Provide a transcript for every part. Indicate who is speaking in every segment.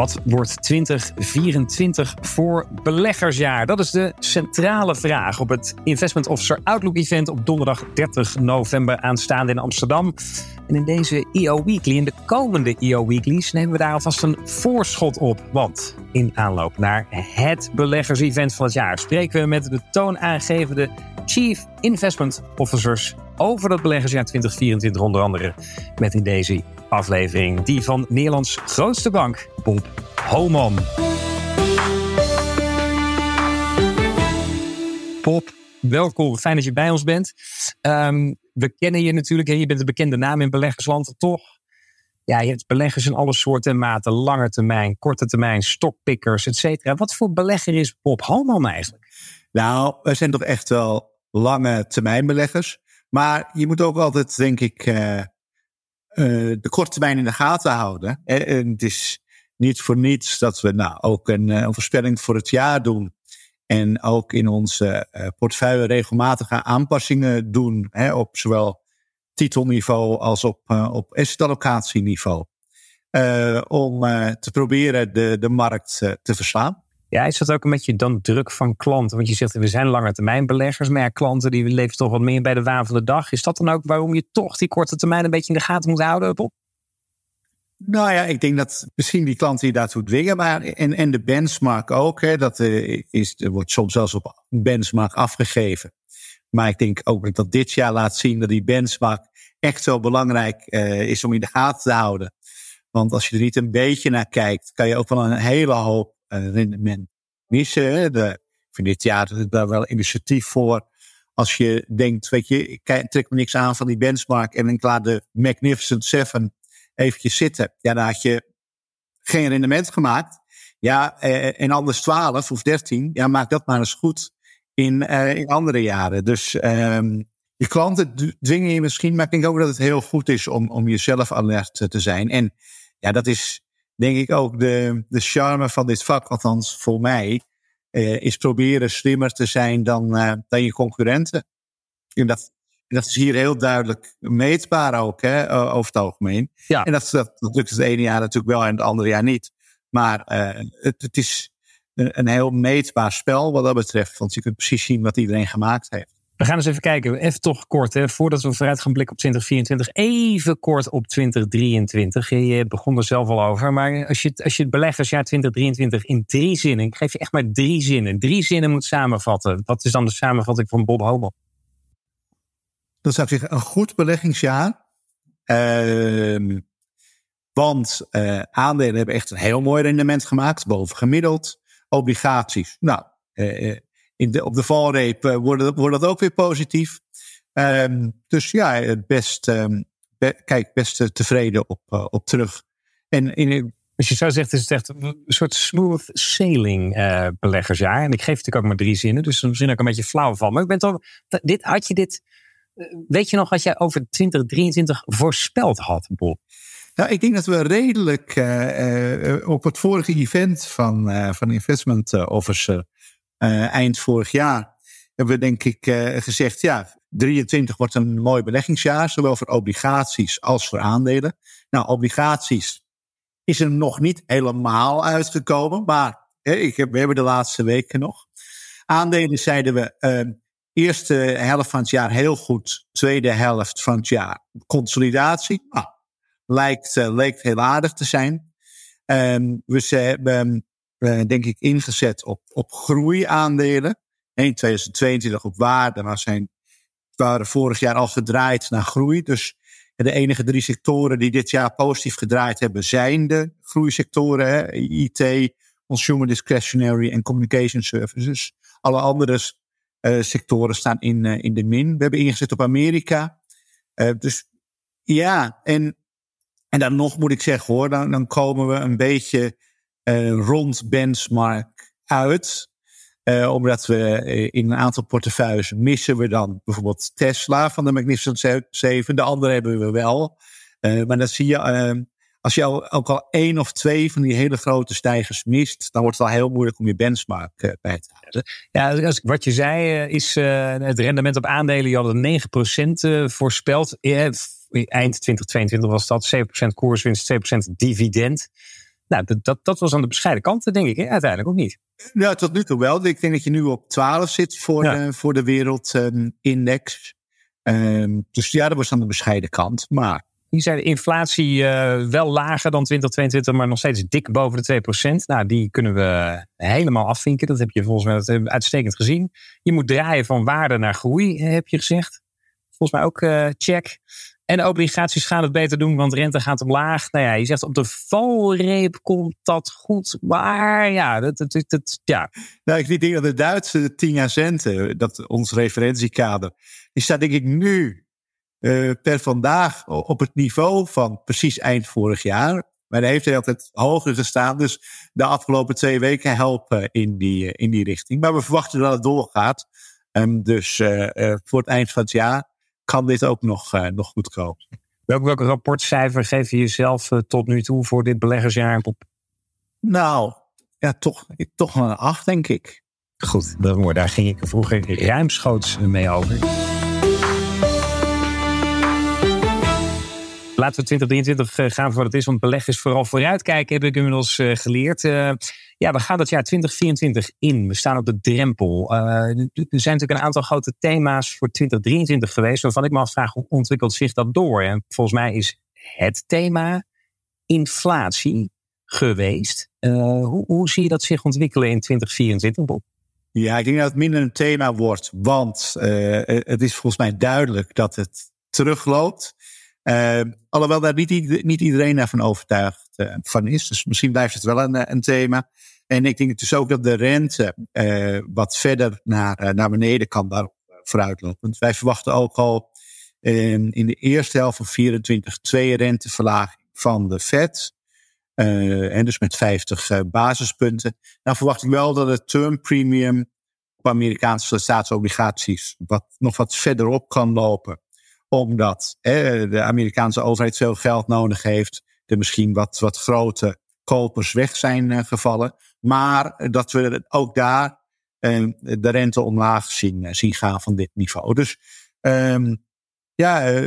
Speaker 1: Wat wordt 2024 voor beleggersjaar? Dat is de centrale vraag op het Investment Officer Outlook Event op donderdag 30 november aanstaande in Amsterdam. En in deze EO Weekly, in de komende EO Weeklies, nemen we daar alvast een voorschot op. Want in aanloop naar het beleggers-event van het jaar spreken we met de toonaangevende Chief Investment Officers over dat beleggersjaar 2024, onder andere met in deze aflevering die van Nederlands grootste bank, Bob Homan. Bob, welkom. Fijn dat je bij ons bent. Um, we kennen je natuurlijk. Je bent een bekende naam in beleggersland. Toch? Ja, je hebt beleggers in alle soorten en maten. Lange termijn, korte termijn, stokpikkers, et cetera. Wat voor belegger is Bob Homan eigenlijk?
Speaker 2: Nou, we zijn toch echt wel lange termijn beleggers. Maar je moet ook altijd, denk ik, uh, uh, de korte termijn in de gaten houden. En, het is niet voor niets dat we nou ook een, een voorspelling voor het jaar doen. En ook in onze portefeuille regelmatige aanpassingen doen. Hè, op zowel titelniveau als op, op assetallocatieniveau. om te proberen de, de markt te verslaan.
Speaker 1: Ja, is dat ook een beetje dan druk van klanten? Want je zegt, we zijn lange termijn beleggers, maar ja, klanten die leven toch wat meer bij de waan van de dag. Is dat dan ook waarom je toch die korte termijn een beetje in de gaten moet houden, Bob?
Speaker 2: Nou ja, ik denk dat misschien die klanten die daartoe dwingen, maar en, en de benchmark ook. Hè, dat uh, is, er wordt soms zelfs op benchmark afgegeven. Maar ik denk ook dat dit jaar laat zien dat die benchmark echt zo belangrijk uh, is om in de gaten te houden. Want als je er niet een beetje naar kijkt, kan je ook wel een hele hoop rendement missen. De, ik vind dit jaar daar wel initiatief voor. Als je denkt, weet je, ik trek me niks aan van die benchmark en ik laat de Magnificent Seven eventjes zitten. Ja, dan had je geen rendement gemaakt. Ja, eh, en anders 12 of 13. Ja, maak dat maar eens goed in, uh, in andere jaren. Dus um, je klanten dwingen je misschien, maar ik denk ook dat het heel goed is om, om jezelf alert te zijn. En ja, dat is denk ik ook de, de charme van dit vak, althans voor mij, uh, is proberen slimmer te zijn dan, uh, dan je concurrenten. En dat, dat is hier heel duidelijk meetbaar ook, hè, over het algemeen. Ja. En dat, dat, dat lukt het ene jaar natuurlijk wel en het andere jaar niet. Maar uh, het, het is een, een heel meetbaar spel wat dat betreft. Want je kunt precies zien wat iedereen gemaakt heeft.
Speaker 1: We gaan eens even kijken, even toch kort, hè, voordat we vooruit gaan blikken op 2024, even kort op 2023. Je begon er zelf al over, maar als je, als je het beleggersjaar 2023 in drie zinnen, ik geef je echt maar drie zinnen, drie zinnen moet samenvatten. Wat is dan de samenvatting van Bob Hobel?
Speaker 2: Dat zou ik zeggen, een goed beleggingsjaar. Uh, want uh, aandelen hebben echt een heel mooi rendement gemaakt, boven gemiddeld. Obligaties, nou, uh, in de, op de valreep uh, wordt, dat, wordt dat ook weer positief. Um, dus ja, best, um, be, kijk, best tevreden op, uh, op terug. En in,
Speaker 1: als je zo zegt, is het echt een soort smooth sailing uh, beleggersjaar. En ik geef natuurlijk ook maar drie zinnen, dus misschien ook een beetje flauw van. Maar ik ben toch, dit, had je dit, weet je nog wat jij over 2023 voorspeld had, Bob?
Speaker 2: Nou, ik denk dat we redelijk uh, op het vorige event van, van Investment Officer eind vorig jaar hebben we denk ik uh, gezegd, ja, 23 wordt een mooi beleggingsjaar, zowel voor obligaties als voor aandelen. Nou, obligaties is er nog niet helemaal uitgekomen, maar ik heb, we hebben de laatste weken nog. Aandelen zeiden we, uh, eerste helft van het jaar heel goed, tweede helft van het jaar consolidatie. Nou, lijkt, uh, leek heel aardig te zijn. Um, we hebben denk ik ingezet op, op groeiaandelen. In 2022 op waarde, maar zijn, waren vorig jaar al gedraaid naar groei. Dus de enige drie sectoren die dit jaar positief gedraaid hebben, zijn de groeisectoren. Hè? IT, Consumer Discretionary en Communication Services. Alle andere uh, sectoren staan in, uh, in de min. We hebben ingezet op Amerika. Dus ja, en, en dan nog moet ik zeggen hoor, dan, dan komen we een beetje uh, rond benchmark uit. Uh, omdat we uh, in een aantal portefeuilles missen we dan bijvoorbeeld Tesla van de Magnificent 7. De andere hebben we wel. maar dat zie je, als je ook al één of twee van die hele grote stijgers mist, dan wordt het al heel moeilijk om je benchmark bij te houden.
Speaker 1: Ja, wat je zei is het rendement op aandelen, je had 9% voorspeld. eind 2022 was dat 7% koerswinst, 2% dividend. Nou, dat, dat, dat was aan de bescheiden kant, denk ik, hè? uiteindelijk ook niet.
Speaker 2: Ja, tot nu toe wel. Ik denk dat je nu op 12 zit voor, ja. voor de wereldindex. Um, dus ja, dat was aan de bescheiden kant. Maar
Speaker 1: hier zei de inflatie uh, wel lager dan 2022, maar nog steeds dik boven de 2%. Nou, die kunnen we helemaal afvinken. Dat heb je volgens mij uitstekend gezien. Je moet draaien van waarde naar groei, heb je gezegd. Volgens mij ook uh, check. En obligaties gaan het beter doen, want rente gaat omlaag. Nou ja, je zegt op de valreep komt dat goed. Maar ja, dat, dat, dat, ja.
Speaker 2: Nou, ik denk dat de Duitse 10 jaar centen, dat ons referentiekader, die staat denk ik nu uh, per vandaag op het niveau van precies eind vorig jaar. Maar hij heeft hij altijd hoger gestaan. Dus de afgelopen twee weken helpen in die, in die richting. Maar we verwachten dat het doorgaat. Um, dus uh, voor het eind van het jaar kan dit ook nog, uh, nog goed komen.
Speaker 1: Welk, welk rapportcijfer geef je jezelf tot nu toe voor dit beleggersjaar?
Speaker 2: Nou, ja, toch, toch een acht, denk ik.
Speaker 1: Goed, daar ging ik vroeger ruimschoots mee over. Laten we 2023 eh, gaan voor wat het is. Want beleg is vooral vooruitkijken, heb ik inmiddels geleerd. Ja, we gaan dat jaar 2024 in. We staan op de drempel. Uh, er zijn natuurlijk een aantal grote thema's voor 2023 geweest. Waarvan ik me afvraag, hoe ontwikkelt zich dat door? En volgens mij is het thema inflatie geweest. hoe, hoe zie je dat zich ontwikkelen in 2024, Bob?
Speaker 2: Ja, ik denk dat het minder een thema wordt. Want het is volgens mij duidelijk dat het terugloopt. Alhoewel daar niet, niet iedereen daarvan overtuigd van is. Dus misschien blijft het wel een, eh, een thema. En ik denk dus ook dat de rente uh, wat verder naar, naar beneden kan daarop vooruitlopen. Wij verwachten ook al in de eerste helft van 24 twee renteverlaging van de Fed. en dus met 50 basispunten. Nou verwacht ik wel dat het term premium op Amerikaanse staatsobligaties wat, nog wat verderop kan lopen omdat de Amerikaanse overheid veel geld nodig heeft. Er misschien wat, wat grote kopers weg zijn gevallen. Maar dat we ook daar uh, de rente omlaag zien, uh, zien gaan van dit niveau. Dus um, ja,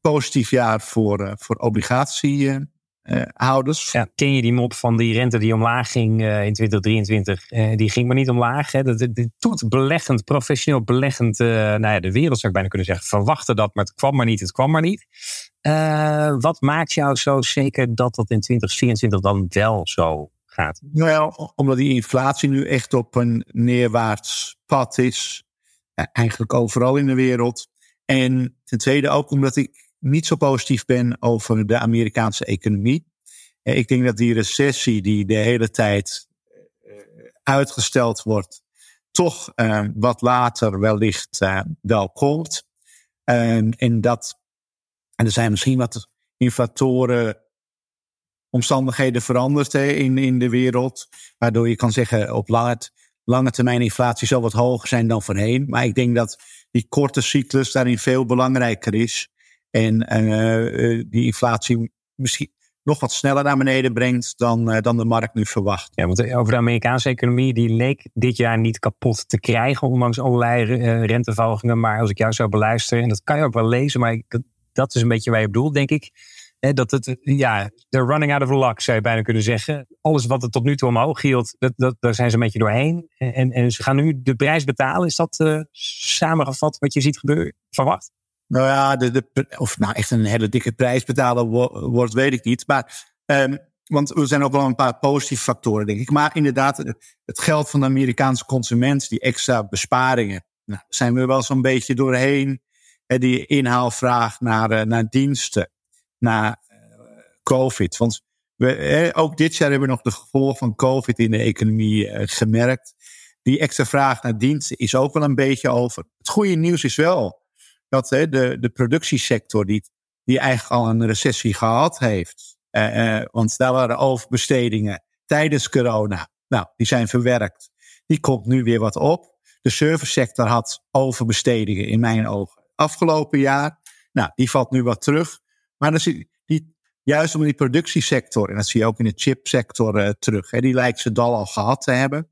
Speaker 2: positief jaar voor, voor obligatie uh, houders.
Speaker 1: Ja, ken je die mop van die rente die omlaag ging in 2023? Uh, eh, die ging maar niet omlaag. Hè? Dat, doet beleggend, professioneel beleggend, nou ja, de wereld zou ik bijna kunnen zeggen, verwachten dat, maar het kwam maar niet, het kwam maar niet. wat maakt jou zo zeker dat dat in 2024 dan wel zo gaat?
Speaker 2: Nou ja, omdat die inflatie nu echt op een neerwaarts pad is. eigenlijk overal in de wereld. En ten tweede ook omdat ik niet zo positief ben over de Amerikaanse economie. Eh, ik denk dat die recessie die de hele tijd eh, uitgesteld wordt, toch uh, wat later wellicht uh, wel komt. Uh, en dat, en er zijn misschien wat inflatoren, omstandigheden veranderd in, in de wereld, waardoor je kan zeggen op lange, lange termijn inflatie zal wat hoger zijn dan voorheen. Maar ik denk dat die korte cyclus daarin veel belangrijker is. En uh, die inflatie misschien nog wat sneller naar beneden brengt dan, uh, dan de markt nu verwacht.
Speaker 1: Ja, want over de Amerikaanse economie, die leek dit jaar niet kapot te krijgen, ondanks allerlei uh, renteverhogingen. Maar als ik jou zou beluisteren, en dat kan je ook wel lezen, maar ik, dat is een beetje waar je bedoelt, denk ik. Dat het, ja, de running out of luck zou je bijna kunnen zeggen. Alles wat het tot nu toe omhoog hield, dat, dat, daar zijn ze een beetje doorheen. En, en ze gaan nu de prijs betalen. Is dat uh, samengevat wat je ziet gebeuren? Verwacht?
Speaker 2: Nou ja, de, de, of nou echt een hele dikke prijs betalen wordt, weet ik niet. Maar, um, want er zijn ook wel een paar positieve factoren, denk ik. Maar inderdaad, het geld van de Amerikaanse consument, die extra besparingen, nou, zijn we wel zo'n beetje doorheen. Die inhaalvraag naar, naar diensten, naar uh, COVID. Want we, ook dit jaar hebben we nog de gevolgen van COVID in de economie uh, gemerkt. Die extra vraag naar diensten is ook wel een beetje over. Het goede nieuws is wel dat de, de productiesector, die, die eigenlijk al een recessie gehad heeft, eh, eh, want daar waren overbestedingen tijdens corona, nou, die zijn verwerkt. Die komt nu weer wat op. De servicesector had overbestedingen in mijn ogen afgelopen jaar. Nou, die valt nu wat terug. Maar die, juist om die productiesector, en dat zie je ook in de chipsector uh, terug, hè, die lijkt ze dal al gehad te hebben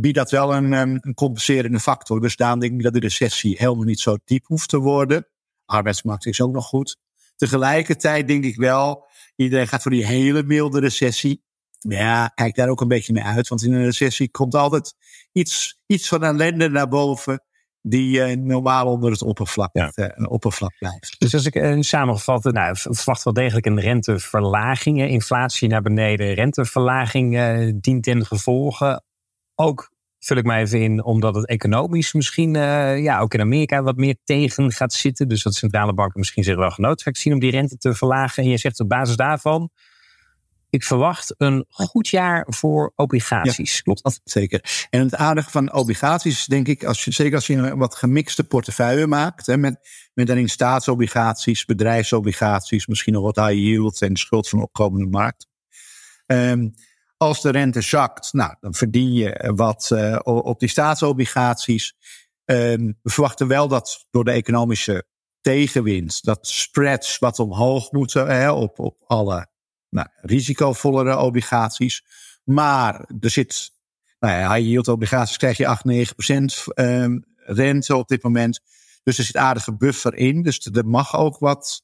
Speaker 2: biedt dat wel een, ehm, een compenserende factor. Dus daarom denk ik dat de recessie helemaal niet zo diep hoeft te worden. Arbeidsmarkt is ook nog goed. Tegelijkertijd denk ik wel, iedereen gaat voor die hele milde recessie. Ja, kijk daar ook een beetje mee uit. Want in een recessie komt altijd iets, iets van ellende naar boven. Die uh, normaal onder het oppervlak, ja. uh, oppervlak blijft.
Speaker 1: Dus als ik uh, samengevat, nou, verwacht wel degelijk een renteverlaging. Inflatie naar beneden, renteverlaging dient ten gevolge. Ook vul ik mij even in, omdat het economisch misschien ja, ook in Amerika wat meer tegen gaat zitten. Dus dat centrale banken misschien zich wel genoodzaakt zien om die rente te verlagen. En je zegt op basis daarvan ik verwacht een goed jaar voor obligaties. Klopt dat?
Speaker 2: Zeker. En het aardige van obligaties denk ik, als je, zeker als je een wat gemixte portefeuille maakt, hè, met, met daarin staatsobligaties, bedrijfsobligaties, misschien nog wat high yield en schuld van opkomende markt. Um, als de rente zakt, nou, dan verdien je wat uh, op die staatsobligaties. Um, we verwachten wel dat door de economische tegenwind, dat spreads wat omhoog moeten hè, op, op alle nou, risicovollere obligaties. Maar er zit, nou ja, high yield obligaties krijg je 8, 9 procent um, rente op dit moment. Dus er zit aardige buffer in. Dus er mag ook wat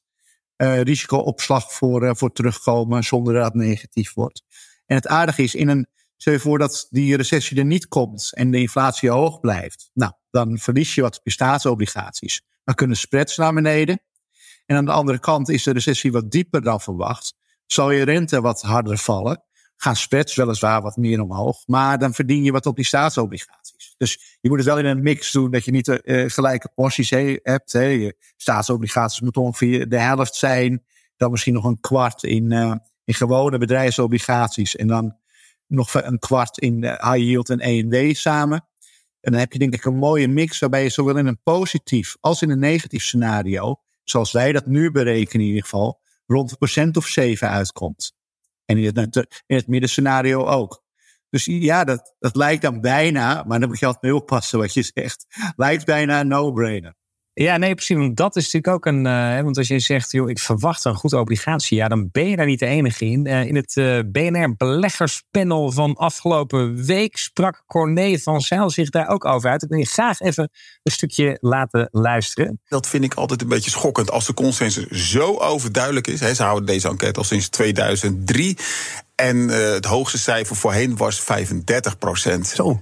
Speaker 2: uh, risicoopslag voor, uh, voor terugkomen zonder dat het negatief wordt. En het aardige is, in een, stel je voor dat die recessie er niet komt en de inflatie hoog blijft. Nou, dan verlies je wat op je. Dan kunnen spreads naar beneden. En aan de andere kant is de recessie wat dieper dan verwacht zal je rente wat harder vallen. Gaan spreads weliswaar wat meer omhoog, maar dan verdien je wat op die staatsobligaties. Dus je moet het wel in een mix doen dat je niet uh, gelijke porties he, hebt. Je staatsobligaties moeten ongeveer de helft zijn, dan misschien nog een kwart in, uh, in gewone bedrijfsobligaties en dan nog een kwart in high yield en END samen. En dan heb je denk ik een mooie mix waarbij je zowel in een positief als in een negatief scenario, zoals wij dat nu berekenen in ieder geval, rond een procent of zeven uitkomt. En in het, in het middenscenario ook. Dus ja, dat, dat lijkt dan bijna, maar dan moet je altijd mee oppassen wat je zegt. Lijkt bijna een no-brainer.
Speaker 1: Ja, nee, precies. Want dat is natuurlijk ook een. Uh, want als je zegt, joh, ik verwacht een goed obligatie, ja, dan ben je daar niet de enige in. Uh, in het uh, BNR beleggerspanel van afgelopen week sprak Corné van Zijl zich daar ook over uit. Ik wil je graag even een stukje laten luisteren.
Speaker 3: Dat vind ik altijd een beetje schokkend als de consensus zo overduidelijk is. Hè, ze houden deze enquête al sinds 2003. En het hoogste cijfer voorheen was 35 procent.
Speaker 1: Zo.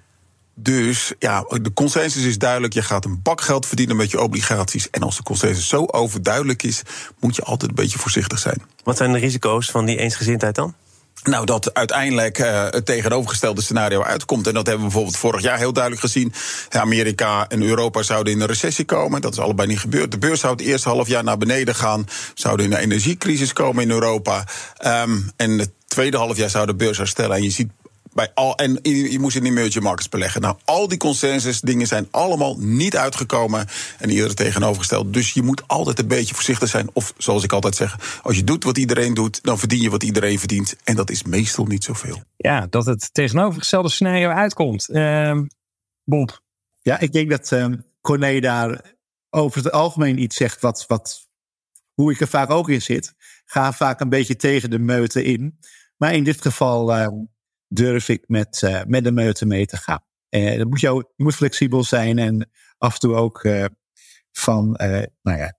Speaker 3: Dus ja, de consensus is duidelijk. Je gaat een bak geld verdienen met je obligaties. En als de consensus zo overduidelijk is, moet je altijd een beetje voorzichtig zijn.
Speaker 4: Wat zijn de risico's van die eensgezindheid dan?
Speaker 3: Nou, dat uiteindelijk uh, het tegenovergestelde scenario uitkomt. En dat hebben we bijvoorbeeld vorig jaar heel duidelijk gezien. Amerika en Europa zouden in een recessie komen. Dat is allebei niet gebeurd. De beurs zou het eerste half jaar naar beneden gaan. Zouden in een energiecrisis komen in Europa. Um, en het tweede half jaar zou de beurs herstellen. En je ziet bij al, en je, moest in emerging markets beleggen. Nou, al die consensus dingen zijn allemaal niet uitgekomen. En iedereen tegenovergesteld. Dus je moet altijd een beetje voorzichtig zijn. Of zoals ik altijd zeg, als je doet wat iedereen doet, dan verdien je wat iedereen verdient. En dat is meestal niet zoveel.
Speaker 1: Ja, dat het tegenovergestelde scenario uitkomt. Uh, Bob.
Speaker 2: Ja, ik denk dat uh, Corné daar over het algemeen iets zegt wat, wat hoe ik er vaak ook in zit. Ga vaak een beetje tegen de meute in. Maar in dit geval uh, durf ik met, uh, met de meute mee te gaan. Uh, dan moet je, ook, je moet flexibel zijn en af en toe ook uh, van, nou ja,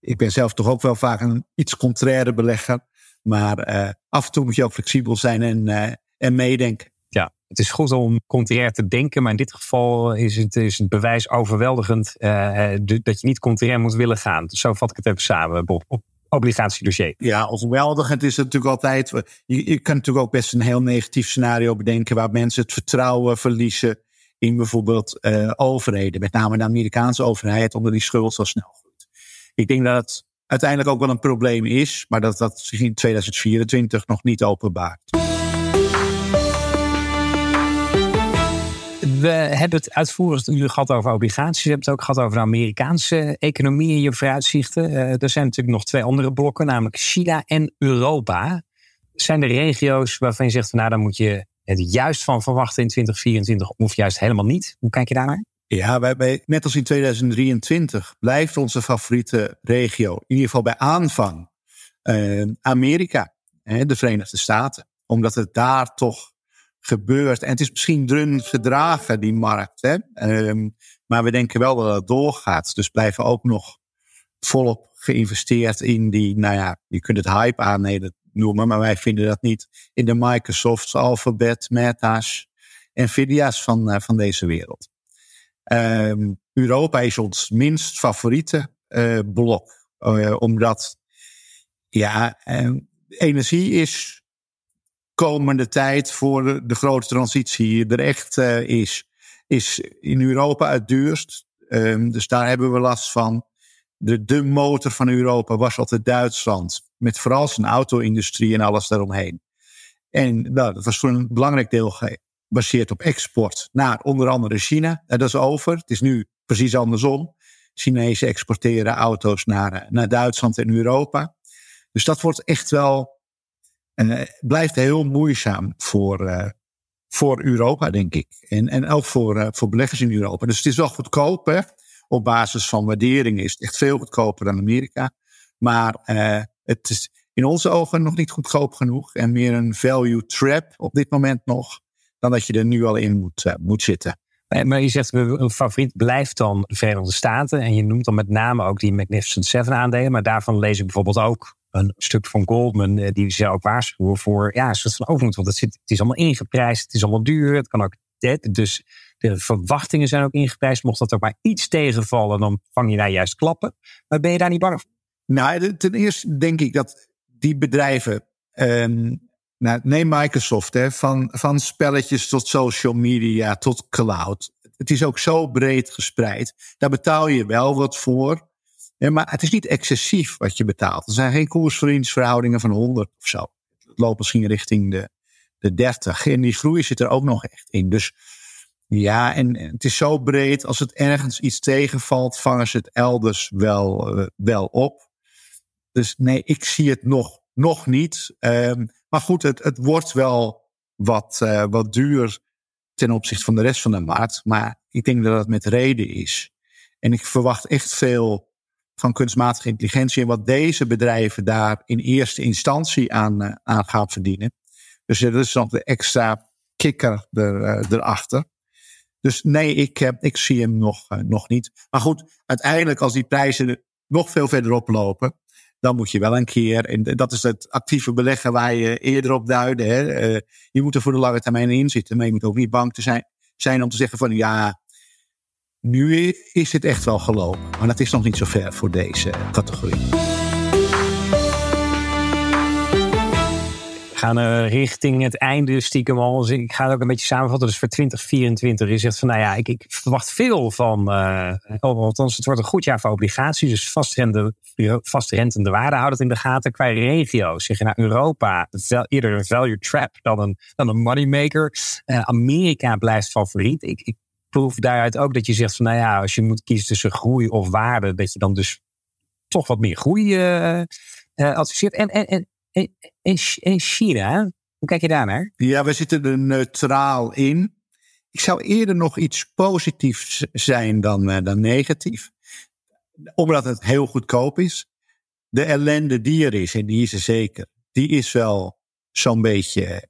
Speaker 2: ik ben zelf toch ook wel vaak een iets contraire belegger. Maar af en toe moet je ook flexibel zijn en, en meedenken.
Speaker 1: Ja, het is goed om contrair te denken, maar in dit geval is het, is het bewijs overweldigend dat je niet contrair moet willen gaan. Dus zo vat ik het even samen, Bob obligatiedossier.
Speaker 2: Ja, overweldigend is het natuurlijk altijd. Je, je kan natuurlijk ook best een heel negatief scenario bedenken waar mensen het vertrouwen verliezen in bijvoorbeeld uh, overheden, met name de Amerikaanse overheid, onder die schuld zo snel groeit. Ik denk dat het uiteindelijk ook wel een probleem is, maar dat dat zich in 2024 nog niet openbaart.
Speaker 1: We hebben het uitvoerig gehad over obligaties. We hebben het ook gehad over de Amerikaanse economie en je vooruitzichten. Uh, er zijn natuurlijk nog twee andere blokken, namelijk China en Europa. Zijn er regio's waarvan je zegt, nou, daar moet je het juist van verwachten in 2024 of juist helemaal niet? Hoe kijk je daar naar?
Speaker 2: Ja, wij, net als in 2023 blijft onze favoriete regio, in ieder geval bij aanvang, uh, Amerika, hè, de Verenigde Staten. Omdat het daar toch gebeurt. En het is misschien drun gedragen, die markt. Hè? Um, maar we denken wel dat het doorgaat. Dus blijven ook nog volop geïnvesteerd in die, nou ja, je kunt het hype aannemen. noemen, maar wij vinden dat niet. In de Microsofts, Alphabet, Meta's, Nvidia's van, uh, van deze wereld. Ehm, Europa is ons minst favoriete uh, blok. Uh, omdat, ja, ehm, energie is komende tijd voor de, grote transitie er echt is, is in Europa het duurst. Um, dus daar hebben we last van. De, de motor van Europa was altijd Duitsland. Met vooral zijn auto-industrie en alles daaromheen. En nou, dat was voor een belangrijk deel gebaseerd op export naar onder andere China. Dat is over. Het is nu precies andersom. Chinezen exporteren auto's naar, eh, naar Duitsland en Europa. Dus dat wordt echt wel, uh, blijft heel moeizaam voor, uh, voor Europa, denk ik. En, en ook voor, uh, voor beleggers in Europa. Dus het is wel goedkoop, hè? Op basis van waardering is het echt veel goedkoper dan Amerika. Maar het is in onze ogen nog niet goedkoop genoeg. En meer een value trap op dit moment nog. Dan dat je er nu al in moet, moet zitten.
Speaker 1: Maar je zegt, een favoriet blijft dan de Verenigde Staten. En je noemt dan met name ook die Magnificent Seven aandelen. Maar daarvan lees ik bijvoorbeeld ook een stuk van Goldman. Eh, die ze ook waarschuwen voor ja, een soort van overmoed. Want het, zit, het is allemaal ingeprijsd. Het is allemaal duur. Het kan ook Dus de verwachtingen zijn ook ingeprijsd. Mocht dat ook maar iets tegenvallen, dan vang je daar juist klappen. Maar ben je daar niet bang voor?
Speaker 2: Nou, ten eerste denk ik dat die bedrijven um, nou, neem Microsoft, hè, van, van spelletjes tot social media tot cloud. Het is ook zo breed gespreid. Daar betaal je wel wat voor. Hè, maar het is niet excessief wat je betaalt. Er zijn geen koersverhoudingen van 100 of zo. Het loopt misschien richting de, de 30. En die groei zit er ook nog echt in. Dus ja, en het is zo breed. Als het ergens iets tegenvalt, vangen ze het elders wel, uh, wel op. Dus nee, ik zie het nog, nog niet. Um, maar goed, het, het wordt wel wat, uh, wat duur ten opzichte van de rest van de markt. Maar ik denk dat het met reden is. En ik verwacht echt veel van kunstmatige intelligentie en wat deze bedrijven daar in eerste instantie aan, uh, aan gaan verdienen. Dus dat is nog de extra kikker er, uh, erachter. Dus nee, ik, ik zie hem nog, nog niet. Maar goed, uiteindelijk als die prijzen nog veel verder oplopen, dan moet je wel een keer, en dat is het actieve beleggen waar je eerder op duidde. Hè, uh, je moet er voor de lange termijn in zitten, maar je moet ook niet bang te zijn, zijn om te zeggen van ja, nu is het echt wel gelopen. Maar dat is nog niet zo ver voor deze categorie.
Speaker 1: gaan uh, richting het einde stiekem al. Dus ik ga het ook een beetje samenvatten. Dus voor 2024 je zegt van nou ja, ik, ik verwacht veel van. Uh, althans, het wordt een goed jaar voor obligaties. Dus vastrente, vastrentende waarde houdt het in de gaten. Qua regio zeg je naar nou, Europa eerder een value trap dan een, dan een moneymaker. Uh, Amerika blijft favoriet. Ik proef daaruit ook dat je zegt van nou ja, als je moet kiezen tussen groei of waarde, dat je dan dus toch wat meer groei adviseert. En, en, en in, China, hoe kijk je daar naar?
Speaker 2: Ja, we zitten er neutraal in. Ik zou eerder nog iets positiefs zijn dan, uh, dan negatief. Omdat het heel goedkoop is. De ellende die er is, en die is er zeker, die is wel zo'n beetje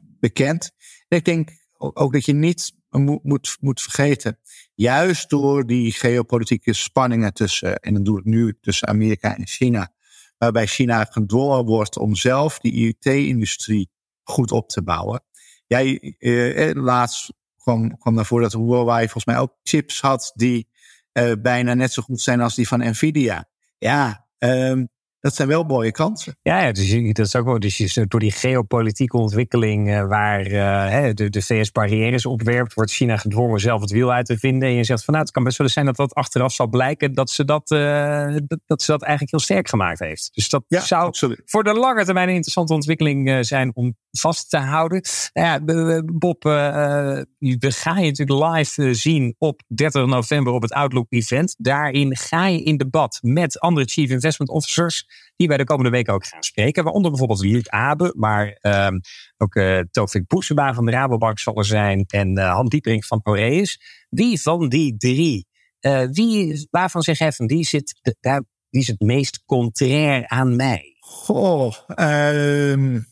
Speaker 2: bekend. En ik denk ook dat je niet moet, moet, moet vergeten, juist door die geopolitieke spanningen tussen, en dan doe ik nu tussen Amerika en China, waarbij China gedwongen wordt om zelf die IoT-industrie goed op te bouwen. Jij, eh, eh, laatst kwam, kwam naar voren dat Huawei volgens mij ook chips had die eh, bijna net zo goed zijn als die van Nvidia. Ja, um, dat zijn wel mooie kansen.
Speaker 1: Ja, ja dus dat is ook wel. Dus je, door die geopolitieke ontwikkeling uh, waar uh, de, de VS barrières opwerpt, wordt China gedwongen zelf het wiel uit te vinden. En je zegt van nou, het kan best wel zijn dat dat achteraf zal blijken dat ze dat, uh, dat, ze dat eigenlijk heel sterk gemaakt heeft. Dus dat ja, zou absoluut. voor de lange termijn een interessante ontwikkeling zijn om vast te houden. Nou ja, Bob, we gaan je natuurlijk live zien op 30 november op het Outlook Event. Daarin ga je in debat met andere Chief Investment Officers die wij de komende weken ook gaan spreken. Waaronder bijvoorbeeld Luc Abe, maar um, ook uh, Tofik Boesema van de Rabobank zal er zijn en uh, Han Diepering van Horeus. Wie van die drie, uh, wie, waarvan zeg van die zit, daar, die is het meest contrair aan mij?
Speaker 2: Goh, um,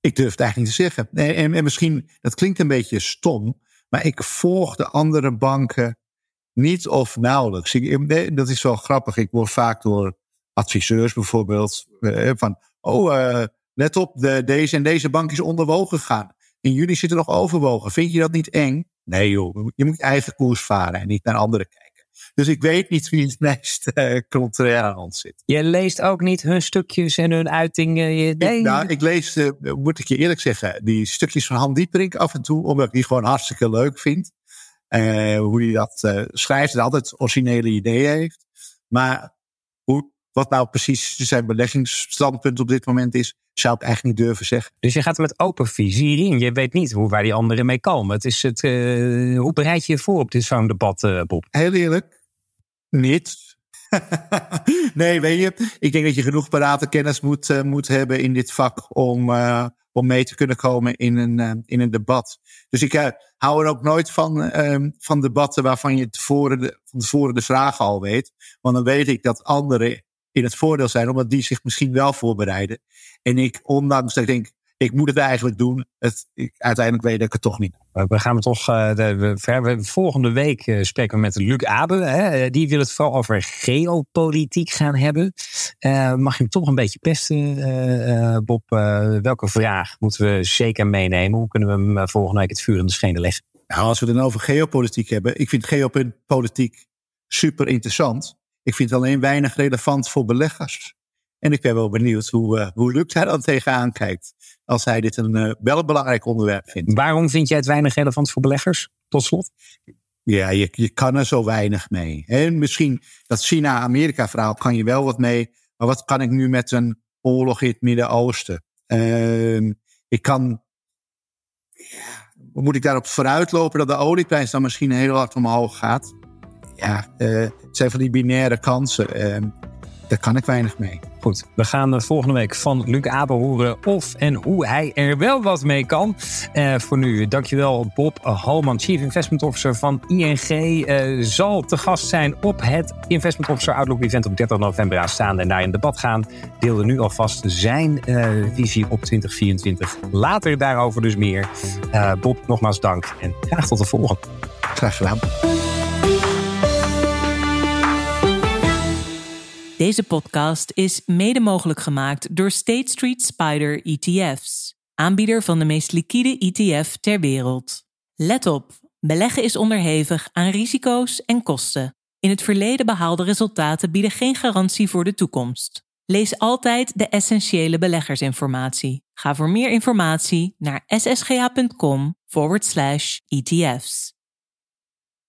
Speaker 2: ik durf het eigenlijk niet te zeggen. En, en misschien, dat klinkt een beetje stom, maar ik volg de andere banken niet of nauwelijks. Dat is wel grappig. Ik word vaak door adviseurs bijvoorbeeld, eh, van Oh, uh, let op, de, deze en deze bank is onderwogen gegaan. In juli zit er nog overwogen. Vind je dat niet eng? Nee joh, je moet je eigen koers varen en niet naar anderen kijken. Dus ik weet niet wie het meest uh, contrair aan ons zit.
Speaker 1: Je leest ook niet hun stukjes en hun uitingen? Je, nee.
Speaker 2: ik, nou, ik lees, uh, moet ik je eerlijk zeggen, die stukjes van Han Dieperink af en toe, omdat ik die gewoon hartstikke leuk vind. Uh, hoe hij dat schrijft en altijd originele ideeën heeft. Maar hoe, wat nou precies zijn beleggingsstandpunt op dit moment is, zou ik eigenlijk niet durven zeggen.
Speaker 1: Dus je gaat met open vizier in. Je weet niet hoe waar die anderen mee komen. Het is het, uh, hoe bereid je je voor op dit zo'n debat, uh, Bob?
Speaker 2: Heel eerlijk, niet. nee, weet je, ik denk dat je genoeg parate kennis moet, uh, moet hebben in dit vak om, om mee te kunnen komen in een, in een debat. Dus ik hou er ook nooit van, van debatten waarvan je tevoren de, van tevoren de vragen al weet. Want dan weet ik dat anderen in het voordeel zijn, omdat die zich misschien wel voorbereiden. En ik, ondanks dat ik denk, ik moet het eigenlijk doen, het, ik, uiteindelijk weet ik het toch niet.
Speaker 1: We gaan toch, uh, de, we, volgende week uh, spreken we met Luc Abe. Hè? Die wil het vooral over geopolitiek gaan hebben. Uh, mag je hem toch een beetje pesten, Bob? welke vraag moeten we zeker meenemen? Hoe kunnen we hem volgende week het vuur in de schenen leggen?
Speaker 2: Nou, als we het dan over geopolitiek hebben. Ik vind geopolitiek super interessant. Ik vind het alleen weinig relevant voor beleggers. En ik ben wel benieuwd hoe, uh, hoe Luc daar dan tegenaan kijkt. Als hij dit een, uh, wel een belangrijk onderwerp vindt.
Speaker 1: Waarom vind jij het weinig relevant voor beleggers? Tot slot.
Speaker 2: Ja, je, je kan er zo weinig mee. En misschien dat China-Amerika verhaal kan je wel wat mee. Maar wat kan ik nu met een oorlog in het Midden-Oosten? Uh, ik kan. Ja, moet ik daarop vooruitlopen dat de olieprijs dan misschien heel hard omhoog gaat? Ja, uh, het zijn van die binaire kansen. Daar kan ik weinig mee.
Speaker 1: Goed, we gaan volgende week van Luc Abe horen of en hoe hij er wel wat mee kan. Uh, voor nu, dankjewel Bob Halman, Chief Investment Officer van ING. Uh, zal te gast zijn op het Investment Officer Outlook Event op 30 november aanstaande en daar in debat gaan. Deelde nu alvast zijn uh, visie op 2024. Later daarover dus meer. Bob, nogmaals dank en graag tot de volgende.
Speaker 2: Graag gedaan.
Speaker 5: Deze podcast is mede mogelijk gemaakt door State Street Spider ETF's, aanbieder van de meest liquide ETF ter wereld. Let op, beleggen is onderhevig aan risico's en kosten. In het verleden behaalde resultaten bieden geen garantie voor de toekomst. Lees altijd de essentiële beleggersinformatie. Ga voor meer informatie naar ssga.com/etf's.